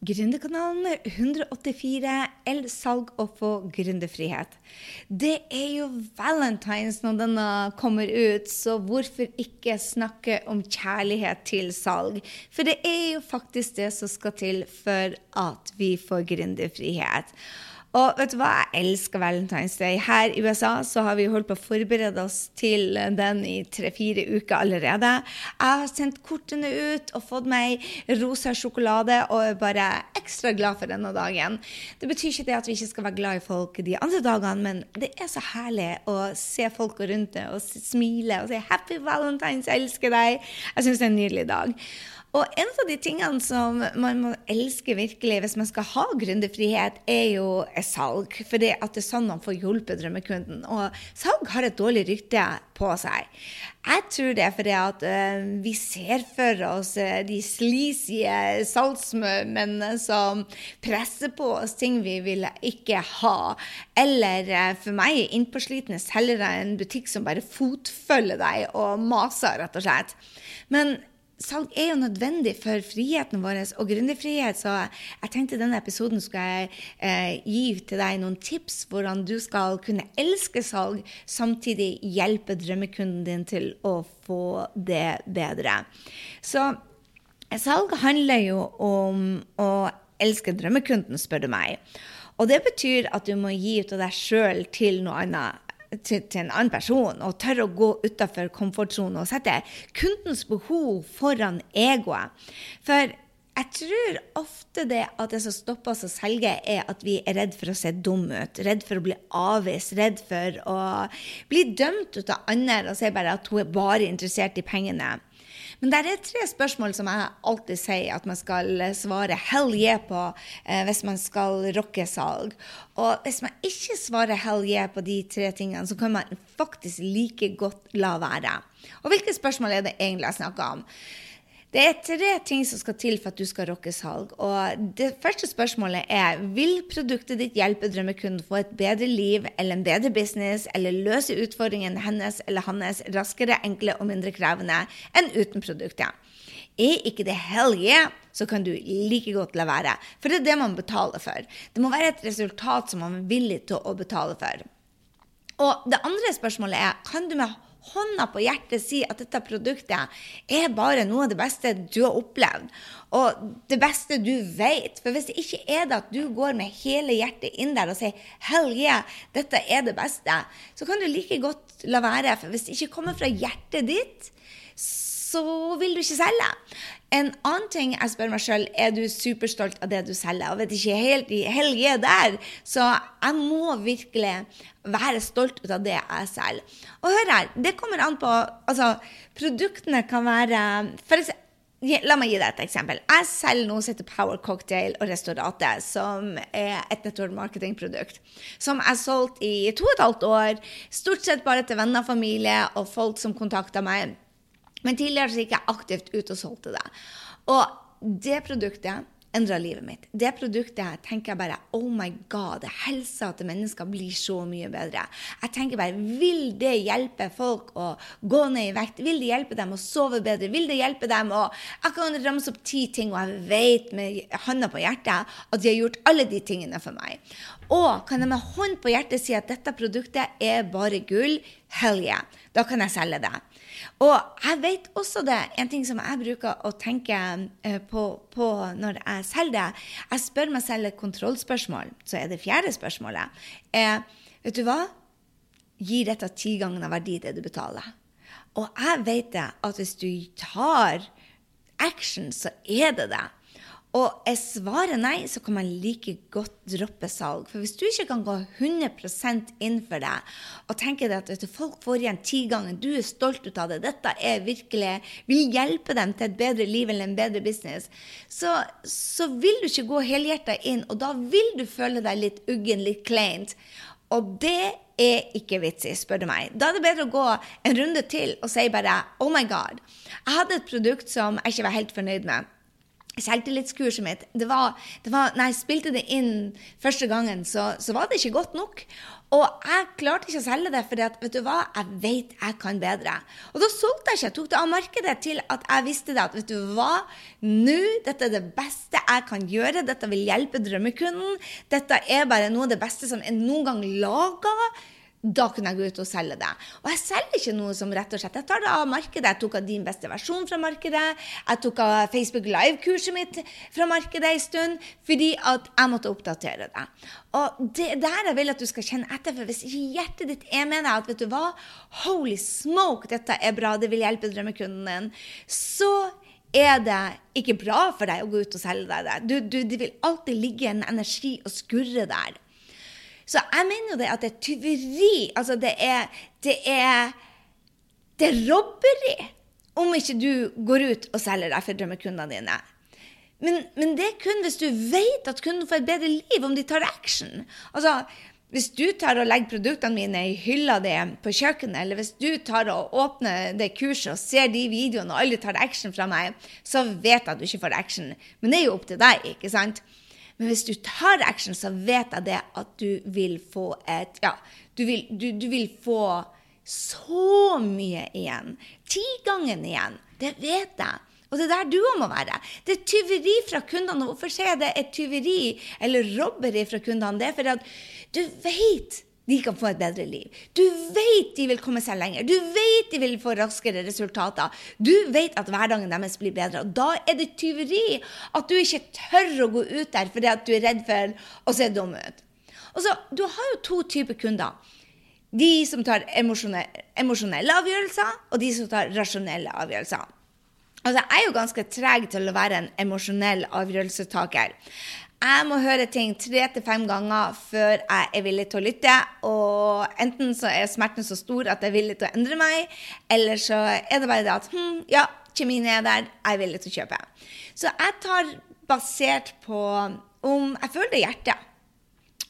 Gründerkanalen 184 El salg og få gründerfrihet. Det er jo valentines når denne kommer ut, så hvorfor ikke snakke om kjærlighet til salg? For det er jo faktisk det som skal til for at vi får gründerfrihet. Og vet du hva, jeg elsker Valentine's Day. Her i USA så har vi holdt på å forberede oss til den i tre-fire uker allerede. Jeg har sendt kortene ut og fått meg rosa sjokolade og er bare ekstra glad for denne dagen. Det betyr ikke det at vi ikke skal være glad i folk de andre dagene, men det er så herlig å se folk rundt rundt og smile og si 'Happy Valentine's, jeg elsker deg'. Jeg syns det er en nydelig dag. Og en av de tingene som man må elske virkelig hvis man skal ha gründerfrihet, er jo salg. For det at det er sånn man får hjulpet drømmekunden. Og salg har et dårlig rykte på seg. Jeg tror det er fordi at uh, vi ser for oss uh, de sleazy salgsmennene som presser på oss ting vi vil ikke ha. Eller uh, for meg innpåslitne selgere en butikk som bare fotfølger deg og maser, rett og slett. Men salg er jo nødvendig for friheten vår og gründerfrihet, så jeg tenkte denne episoden skulle jeg eh, gi til deg noen tips hvordan du skal kunne elske salg, samtidig hjelpe drømmekunden din til å få det bedre. Så salg handler jo om å elske drømmekunden, spør du meg. Og det betyr at du må gi ut av deg sjøl til noe annet til, til, en annen person og tør å gå utafor komfortsonen og sette kundens behov foran egoet. For jeg tror ofte det at det som stopper oss å selge, er at vi er redd for å se dumme ut. Redd for å bli avvist, redd for å bli dømt ut av andre og se bare at hun er bare interessert i pengene. Men det er tre spørsmål som jeg alltid sier at man skal svare hell yeah på eh, hvis man skal rocke salg. Og hvis man ikke svarer hell yeah på de tre tingene, så kan man faktisk like godt la være. Og hvilke spørsmål er det egentlig jeg snakker om? Det er tre ting som skal til for at du skal rocke salg. Og det første spørsmålet er vil produktet ditt hjelpe drømmekunden få et bedre liv eller en bedre business, eller løse utfordringen hennes eller hans raskere, enkle og mindre krevende enn uten produktet? Er ikke det hell yeah, så kan du like godt la være. For det er det man betaler for. Det må være et resultat som man er villig til å betale for. Og det andre spørsmålet er kan du med hånda på hjertet si at dette produktet er bare noe av det beste du har opplevd, og det beste du vet. For hvis det ikke er det at du går med hele hjertet inn der og sier 'hell yeah, dette er det beste', så kan du like godt la være. For hvis det ikke kommer fra hjertet ditt, så vil du ikke selge. En annen ting jeg spør meg sjøl, er du superstolt av det du selger? Og vet ikke helt i helge der. Så jeg må virkelig være stolt ut av det jeg selger. Og hør her, det kommer an på Altså, produktene kan være for La meg gi deg et eksempel. Jeg selger noe som heter Power Cocktail og Restaurate, som er et network marketing-produkt. Som jeg solgte i to og et halvt år. Stort sett bare til venner, familie og folk som kontakta meg. Men tidligere så gikk jeg aktivt ut og solgte det. Og det produktet endra livet mitt. Det produktet tenker jeg bare Oh my God, helsa til mennesker blir så mye bedre. Jeg tenker bare Vil det hjelpe folk å gå ned i vekt? Vil det hjelpe dem å sove bedre? Vil det hjelpe dem å Jeg kan ramse opp ti ting, og jeg vet med hånda på hjertet at de har gjort alle de tingene for meg. Og kan jeg med hånd på hjertet si at dette produktet er bare gull? Hell yeah. Da kan jeg selge det. Og jeg vet også det, en ting som jeg bruker å tenke eh, på, på når jeg selger det. Jeg spør meg selv et kontrollspørsmål. Så er det fjerde spørsmålet. Eh, vet du hva? Gir dette ti ganger av verdi det du betaler? Og jeg vet det at hvis du tar action, så er det det. Og er svaret nei, så kan man like godt droppe salg. For hvis du ikke kan gå 100% inn for det og tenke deg at folk får igjen ti ganger, du er stolt ut av det, dette er virkelig, vil hjelpe dem til et bedre liv eller en bedre business, så, så vil du ikke gå helhjerta inn, og da vil du føle deg litt uggen, litt kleint. Og det er ikke vits i, spør du meg. Da er det bedre å gå en runde til og si bare Oh my God. Jeg hadde et produkt som jeg ikke var helt fornøyd med selvtillitskurset mitt det var, det var, Når jeg spilte det inn første gangen, så, så, var det ikke godt nok. Og jeg klarte ikke å selge det, for vet du hva, jeg vet jeg kan bedre. Og da solgte jeg ikke. Jeg tok det av markedet til at jeg visste det. At vet du hva, nå, dette er det beste jeg kan gjøre. Dette vil hjelpe drømmekunden. Dette er bare noe av det beste som er noen gang laga da kunne jeg gå ut og selge det. Og jeg selger ikke noe som rett og slett Jeg tar det av markedet. Jeg tok av din beste versjon fra markedet. Jeg tok av Facebook Live-kurset mitt fra markedet en stund fordi at jeg måtte oppdatere det. Og det er der jeg vil at du skal kjenne etter. For hvis ikke hjertet ditt er med deg at vet du hva, holy smoke, dette er bra, det vil hjelpe drømmekunden din, så er det ikke bra for deg å gå ut og selge deg det. Du, du, det vil alltid ligge en energi og skurre der. Så jeg mener jo det at det er tyveri. Altså, det er Det er, det er robberi om ikke du går ut og selger deg for drømmekundene dine. Men, men, det er kun hvis du vet at kunden får et bedre liv, om de tar action. Altså, hvis du tar og legger produktene mine i hylla di på kjøkkenet, eller hvis du tar og åpner det kurset og ser de videoene, og alle tar action fra meg, så vet jeg at du ikke får action. Men det er jo opp til deg, ikke sant? Men hvis du tar action, så vet jeg det at du vil få et Ja, du vil, du, du vil få så mye igjen. Tigangen igjen. Det vet jeg. Og det er der du òg må være. Det er tyveri fra kundene. Hvorfor sier jeg det er tyveri eller robberi fra kundene? Det er fordi at du vet de kan få et bedre liv. Du vet de vil komme seg lenger. Du vet de vil få raskere resultater. Du vet at hverdagen deres blir bedre. Og da er det tyveri at du ikke tør å gå ut der fordi at du er redd for å se dum ut. Og så, Du har jo to typer kunder. De som tar emosjonelle avgjørelser, og de som tar rasjonelle avgjørelser. Altså, Jeg er jo ganske treg til å være en emosjonell avgjørelsestaker. Jeg må høre ting tre til fem ganger før jeg er villig til å lytte. Og enten så er smerten så stor at jeg er villig til å endre meg, eller så er det bare det at hm, ja, kjemien er der, jeg er villig til å kjøpe. Så jeg tar basert på om jeg føler hjertet.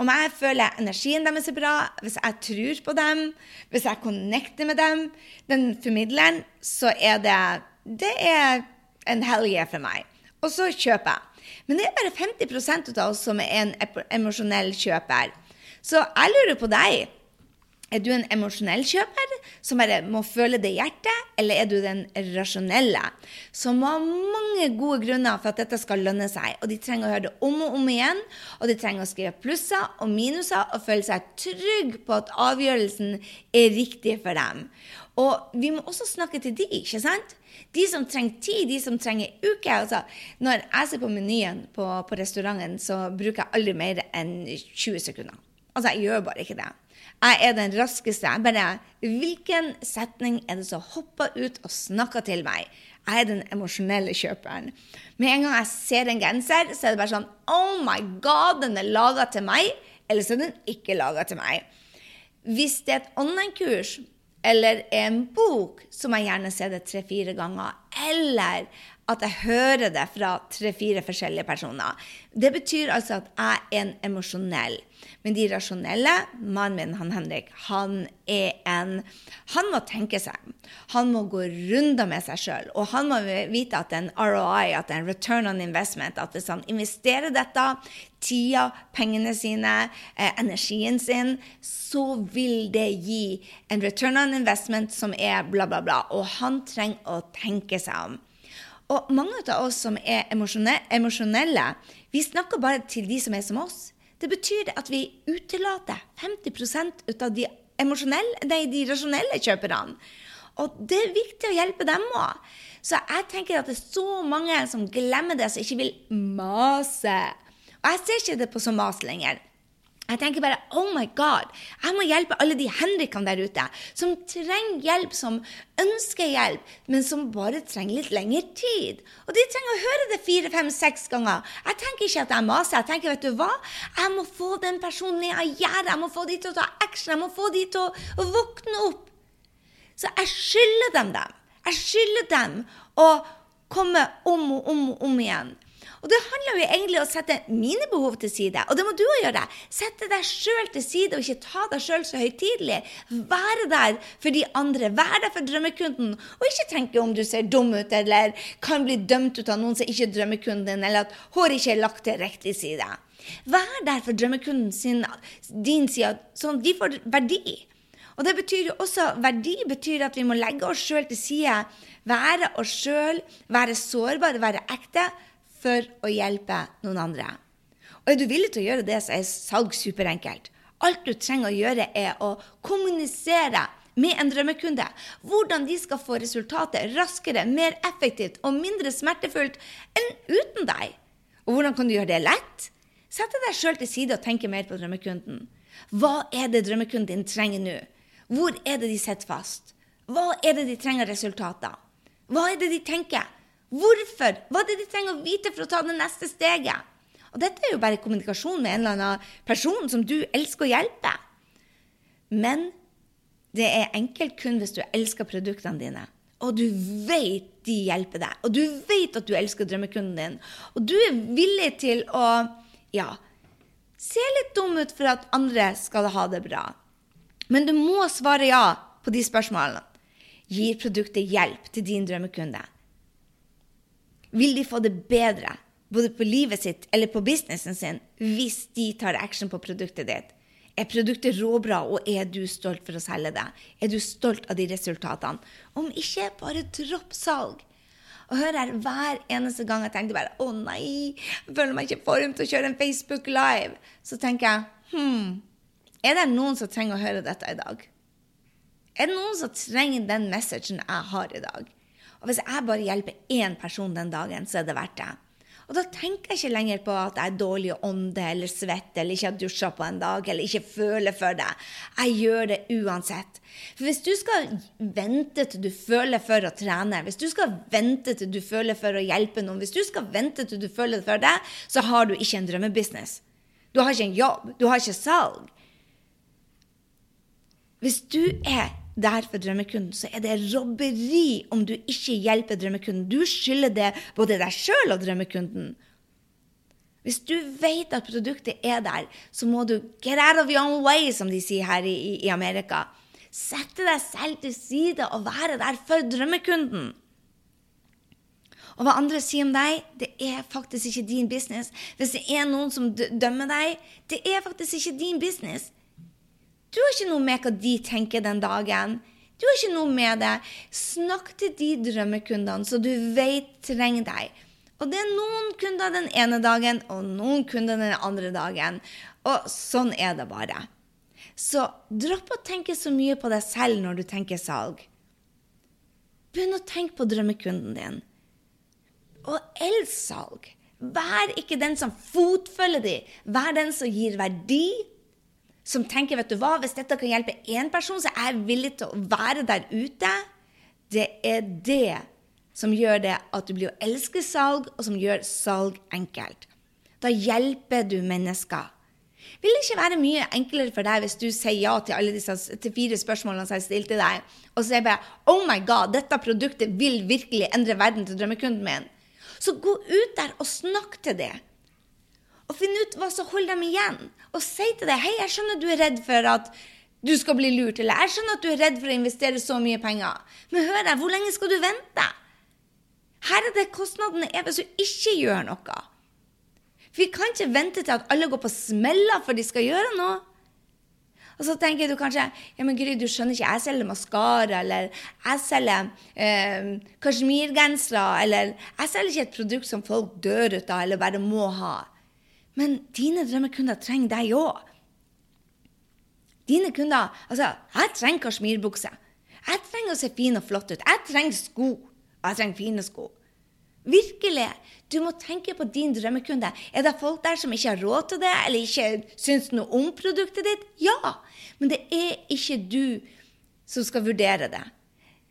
Om jeg føler energien deres er bra, hvis jeg tror på dem, hvis jeg connecter med dem, den formidleren, så er det Det er en hellige for meg. Og så kjøper jeg. Men det er bare 50 av oss som er en emosjonell kjøper. Så jeg lurer på deg. Er du en emosjonell kjøper som bare må føle det i hjertet, eller er du den rasjonelle som må ha mange gode grunner for at dette skal lønne seg? Og de trenger å høre det om og om igjen, og de trenger å skrive plusser og minuser og føle seg trygg på at avgjørelsen er riktig for dem. Og vi må også snakke til de, ikke sant? De som trenger tid, de som trenger uke. Altså, når jeg ser på menyen på, på restauranten, så bruker jeg aldri mer enn 20 sekunder. Altså, jeg gjør bare ikke det. Jeg er den raskeste. Jeg bare Hvilken setning er det som hopper ut og snakker til meg? Jeg er den emosjonelle kjøperen. Med en gang jeg ser en genser, så er det bare sånn Oh my God, den er laga til meg. Eller så er den ikke laga til meg. Hvis det er et online-kurs eller en bok, så må jeg gjerne se det tre-fire ganger. Eller at jeg hører det fra tre-fire forskjellige personer. Det betyr altså at jeg er en emosjonell. Men de rasjonelle Mannen min, han Henrik, han er en Han må tenke seg. Han må gå runder med seg sjøl. Og han må vite at en ROI, at en return on investment, at hvis han investerer dette, tida, pengene sine, eh, energien sin, så vil det gi en return on investment som er bla, bla, bla. Og han trenger å tenke seg om. Og mange av oss som er emosjonelle, vi snakker bare til de som er som oss. Det betyr at vi utelater 50 ut av de, nei, de rasjonelle kjøperne. Og det er viktig å hjelpe dem òg. Så jeg tenker at det er så mange som glemmer det, som ikke vil mase. Og jeg ser ikke det på som mas lenger. Jeg tenker bare oh my god, jeg må hjelpe alle de Henrikene der ute som trenger hjelp, som ønsker hjelp, men som bare trenger litt lengre tid. Og de trenger å høre det fire, fem, seks ganger. Jeg tenker ikke at jeg maser. Jeg tenker, vet du hva? Jeg må få den personen av gjerdet. Jeg må få de til å ta action. Jeg må få de til å våkne opp. Så jeg skylder dem dem. Jeg skylder dem å komme om og om og om igjen. Og det handler jo egentlig om å sette mine behov til side. Og det må du òg gjøre. Sette deg sjøl til side, og ikke ta deg sjøl så høytidelig. Være der for de andre. Være der for drømmekunden. Og ikke tenke om du ser dum ut, eller kan bli dømt ut av noen som ikke er drømmekunden din, eller at håret ikke er lagt til riktig side. Vær der for drømmekunden sin, din side, sånn at de får verdi. Og det betyr jo også, Verdi betyr at vi må legge oss sjøl til side. Være oss sjøl, være sårbare, være ekte for å hjelpe noen andre. Og er du villig til å gjøre det, så er salg superenkelt. Alt du trenger å gjøre, er å kommunisere med en drømmekunde hvordan de skal få resultatet raskere, mer effektivt og mindre smertefullt enn uten deg. Og hvordan kan du gjøre det lett? Sette deg sjøl til side og tenke mer på drømmekunden. Hva er det drømmekunden din trenger nå? Hvor er det de sitter fast? Hva er det de trenger resultater? Hva er det de tenker? Hvorfor? Hva er det de trenger å vite for å ta det neste steget? Og dette er jo bare kommunikasjon med en eller annen person som du elsker å hjelpe. Men det er enkelt kun hvis du elsker produktene dine. Og du vet de hjelper deg. Og du vet at du elsker drømmekunden din. Og du er villig til å ja, se litt dum ut for at andre skal ha det bra. Men du må svare ja på de spørsmålene. Gir produktet hjelp til din drømmekunde? Vil de få det bedre, både på livet sitt eller på businessen sin, hvis de tar action på produktet ditt. Er produktet råbra, og er du stolt for å selge det? Er du stolt av de resultatene? Om ikke, bare dropp salg. Og hør her, hver eneste gang jeg tenkte bare 'Å nei, jeg føler meg ikke form til å kjøre en Facebook Live', så tenker jeg hm, er det noen som trenger å høre dette i dag? Er det noen som trenger den messagen jeg har i dag? Og hvis jeg bare hjelper én person den dagen, så er det verdt det. Og da tenker jeg ikke lenger på at jeg er dårlig ånde eller svett eller ikke har dusja på en dag eller ikke føler for det. Jeg gjør det uansett. For hvis du skal vente til du føler for å trene, hvis du skal vente til du føler for å hjelpe noen, hvis du skal vente til du føler for det, så har du ikke en drømmebusiness. Du har ikke en jobb. Du har ikke salg. Hvis du er der for drømmekunden, så er det robberi om du ikke hjelper drømmekunden. Du skylder det både deg sjøl og drømmekunden. Hvis du vet at produktet er der, så må du get out of your own way, som de sier her i, i Amerika. Sette deg selv til side og være der for drømmekunden. Og hva andre sier om deg, det er faktisk ikke din business. Hvis det er noen som dømmer deg, det er faktisk ikke din business. Du har ikke noe med hva de tenker den dagen. Du har ikke noe med det. Snakk til de drømmekundene så du vet trenger deg. Og det er noen kunder den ene dagen og noen kunder den andre dagen. Og sånn er det bare. Så dropp å tenke så mye på deg selv når du tenker salg. Begynn å tenke på drømmekunden din. Og elsk salg. Vær ikke den som fotfølger dem. Vær den som gir verdi som tenker vet du hva, hvis dette kan hjelpe én person, så er jeg villig til å være der ute. Det er det som gjør det at du blir å elske salg, og som gjør salg enkelt. Da hjelper du mennesker. Vil det ikke være mye enklere for deg hvis du sier ja til alle disse til fire spørsmålene som jeg stilte deg, og sier bare Oh my God, dette produktet vil virkelig endre verden til drømmekunden min. Så gå ut der og snakk til det og finne ut hva som holder dem igjen. Og si til deg hei, jeg skjønner du er redd for at du skal bli lurt, eller jeg skjønner at du er redd for å investere så mye penger. Men hør her, hvor lenge skal du vente? Her er det kostnadene er hvis du ikke gjør noe. For vi kan ikke vente til at alle går på smeller for de skal gjøre noe. Og så tenker du kanskje ja, men Gry, du skjønner ikke, jeg selger maskara, eller jeg selger eh, kasjmirgensere, eller jeg selger ikke et produkt som folk dør ut av eller bare må ha. Men dine drømmekunder trenger deg òg. Dine kunder Altså, jeg trenger kasjmirbukse. Jeg trenger å se fin og flott ut. Jeg trenger sko. Jeg trenger fine sko. Virkelig. Du må tenke på din drømmekunde. Er det folk der som ikke har råd til det, eller ikke syns noe om produktet ditt? Ja. Men det er ikke du som skal vurdere det.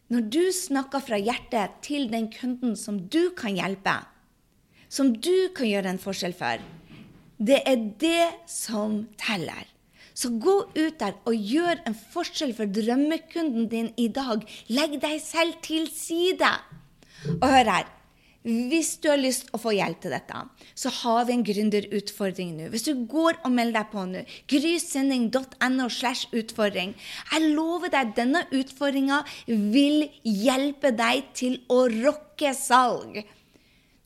Når du snakker fra hjertet til den kunden som du kan hjelpe, som du kan gjøre en forskjell for, det er det som teller. Så gå ut der og gjør en forskjell for drømmekunden din i dag. Legg deg selv til side. Og hør her. hvis du har lyst å få hjelp til dette, så har vi en gründerutfordring nå. Hvis du går og melder deg på nå, grysending.no slash utfordring. Jeg lover deg, denne utfordringa vil hjelpe deg til å rocke salg.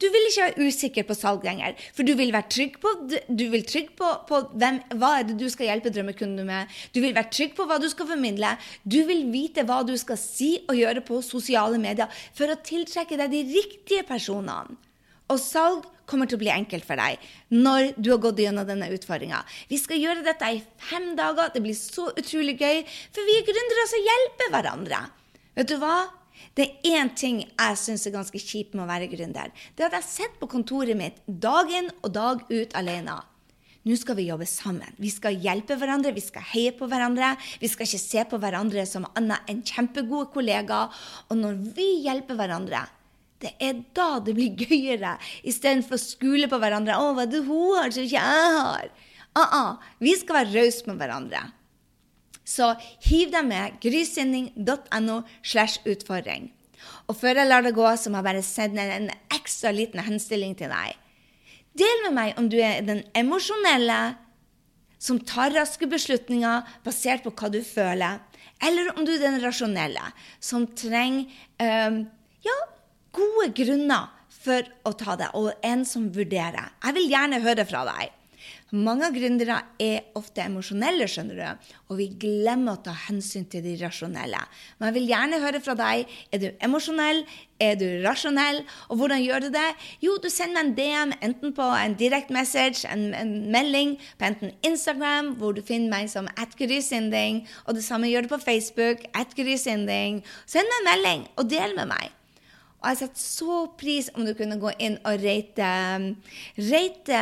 Du vil ikke være usikker på salg lenger, for du vil være trygg på, trygg på, på hvem, hva er det du skal hjelpe drømmekunden med. Du vil være trygg på hva du skal formidle. Du vil vite hva du skal si og gjøre på sosiale medier for å tiltrekke deg de riktige personene. Og salg kommer til å bli enkelt for deg når du har gått gjennom denne utfordringa. Vi skal gjøre dette i fem dager. Det blir så utrolig gøy, for vi er gründere som hjelper hverandre. Vet du hva? Det er én ting jeg syns er ganske kjipt med å være gründer. Det er at jeg sitter på kontoret mitt dag inn og dag ut alene. Nå skal vi jobbe sammen. Vi skal hjelpe hverandre, vi skal heie på hverandre. Vi skal ikke se på hverandre som annet enn kjempegode kollegaer. Og når vi hjelper hverandre, det er da det blir gøyere, istedenfor å skule på hverandre. 'Å, hva er det hun har som ikke jeg har?' Uh -uh. Vi skal være rause med hverandre. Så hiv deg med grysynding.no slash utfordring. Og før jeg lar det gå, så må jeg bare sende en ekstra liten henstilling til deg. Del med meg om du er den emosjonelle som tar raske beslutninger basert på hva du føler, eller om du er den rasjonelle som trenger øh, ja, gode grunner for å ta det, og en som vurderer. Jeg vil gjerne høre fra deg. Mange gründere er ofte emosjonelle, skjønner du, og vi glemmer å ta hensyn til de rasjonelle. Men jeg vil gjerne høre fra deg. Er du emosjonell? Er du rasjonell? Og hvordan gjør du det? Jo, du sender meg en DM, enten på en direkte message, en, en melding på enten Instagram, hvor du finner meg som atgrysynding, og det samme gjør du på Facebook, atgrysynding. Send meg en melding, og del med meg. Og jeg setter så pris om du kunne gå inn og rate, rate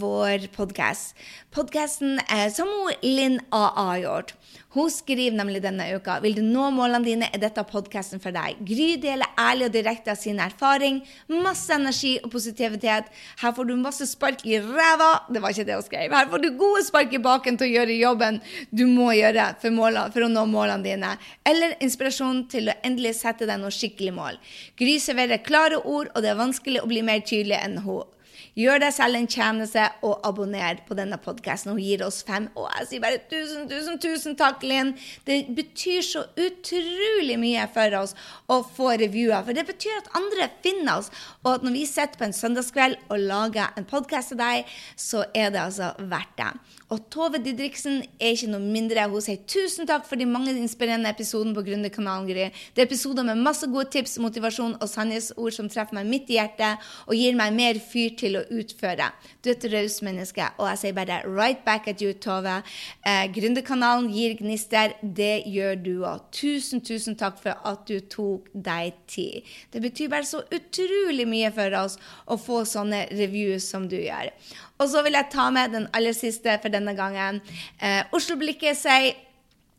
vår podkast. Podkasten som Linn AA har gjort. Hun skriver nemlig denne uka vil du nå målene dine, er dette podkasten for deg. Gry deler ærlig og direkte av sin erfaring. Masse energi og positivitet. Her får du masse spark i ræva. Det var ikke det hun skrev. Her får du gode spark i baken til å gjøre jobben du må gjøre for, målene, for å nå målene dine. Eller inspirasjon til å endelig sette deg noe skikkelig mål. Gry serverer klare ord, og det er vanskelig å bli mer tydelig enn hun. Gjør deg selv en tjeneste og abonner på denne podkasten. Hun gir oss fem. Og jeg sier bare tusen, tusen, tusen takk, Linn. Det betyr så utrolig mye for oss å få reviewer. For det betyr at andre finner oss. Og at når vi sitter på en søndagskveld og lager en podkast til deg, så er det altså verdt det. Og Tove Didriksen er ikke noe mindre. Hun sier tusen takk for de mange inspirerende episodene på Gründerkanalen. Gry. Det er episoder med masse gode tips, motivasjon og sannhetsord som treffer meg midt i hjertet og gir meg mer fyr til å utføre. Du er et raust menneske, og jeg sier bare right back at you, Tove. Eh, Gründerkanalen gir gnister. Det gjør du òg. Tusen, tusen takk for at du tok deg tid. Det betyr bare så utrolig mye for oss å få sånne reviews som du gjør. Og så vil jeg ta med den aller siste for denne gangen. Eh, Oslo-blikket sier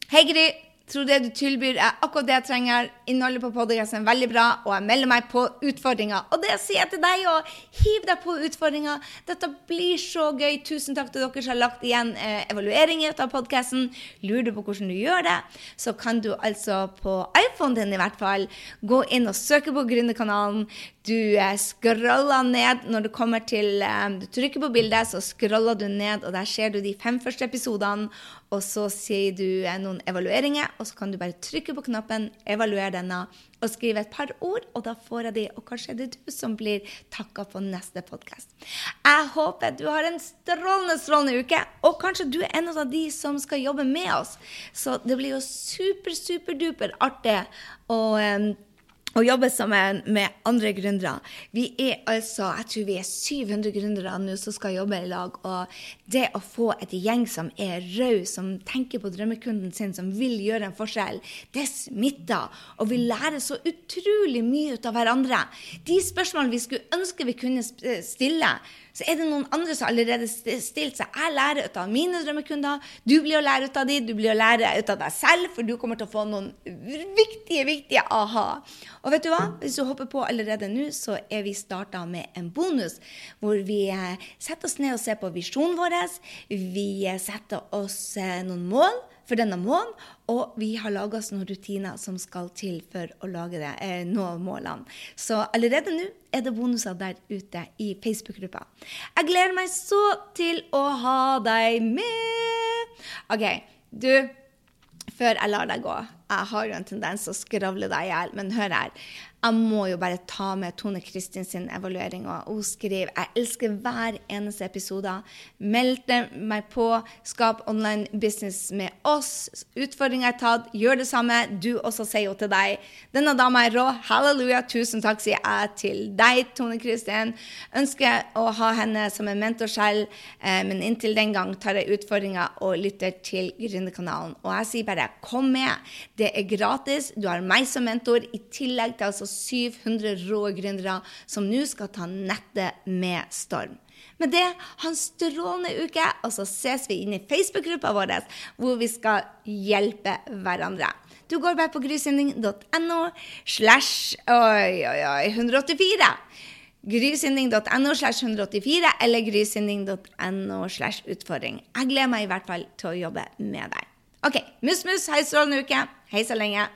Hei, Gry tror det du tilbyr er akkurat det jeg trenger. Innholdet på podkasten er veldig bra, og jeg melder meg på utfordringa. Og det sier jeg til deg òg. Hiv deg på utfordringa. Dette blir så gøy. Tusen takk til dere som har lagt igjen eh, evalueringer av podkasten. Lurer du på hvordan du gjør det, så kan du altså på iPhonen din i hvert fall gå inn og søke på Gründerkanalen. Du scroller ned når du kommer til eh, Du trykker på bildet, så scroller du ned, og der ser du de fem første episodene. Og så sier du eh, noen evalueringer, og så kan du bare trykke på knappen, evaluere denne og skrive et par ord, og da får jeg de. Og kanskje er det du som blir takka på neste podkast. Jeg håper du har en strålende, strålende uke, og kanskje du er en av de som skal jobbe med oss. Så det blir jo super, superduper artig å å jobbe sammen med andre gründere. Vi er altså, jeg tror vi er 700 gründere nå som skal jobbe i lag. Og det å få et gjeng som er raus, som tenker på drømmekunden sin, som vil gjøre en forskjell, det smitter. Og vi lærer så utrolig mye ut av hverandre. De spørsmålene vi skulle ønske vi kunne stille, så er det noen andre som allerede stilt seg. Jeg lærer ut av mine drømmekunder. Du blir å lære ut av de, du blir å lære ut av deg selv, for du kommer til å få noen viktige, viktige aha. Og vet du hva? Hvis du hopper på allerede nå, så er vi starta med en bonus hvor vi eh, setter oss ned og ser på visjonen vår. Vi eh, setter oss eh, noen mål for denne måneden, og vi har laga oss noen rutiner som skal til for å lage det, eh, nå målene. Så allerede nå er det bonuser der ute i Facebook-gruppa. Jeg gleder meg så til å ha deg med. OK, du før jeg lar deg gå. Jeg har jo en tendens å skravle deg i hjel, men hør her. Jeg må jo bare ta med Tone Kristin sin evaluering. og Hun skriver jeg elsker hver eneste episode. Meld meg på. Skap online business med oss. Utfordringer er tatt. Gjør det samme. Du også sier jo til deg. Denne dama er rå. Halleluja. Tusen takk, sier jeg til deg, Tone Kristin. Ønsker å ha henne som en mentor selv, eh, men inntil den gang tar jeg utfordringer og lytter til Gründerkanalen. Og jeg sier bare kom med. Det er gratis. Du har meg som mentor i tillegg til altså 700 rå gründere som nå skal ta nettet med storm. Med det, ha en strålende uke, og så ses vi inn i Facebook-gruppa vår, hvor vi skal hjelpe hverandre. Du går bare på grysynding.no slash oi, oi, oi, 184. Grysynding.no slash 184 eller grysynding.no slash utfordring. Jeg gleder meg i hvert fall til å jobbe med deg. OK. Mus-mus, ha en strålende uke. Hei så lenge.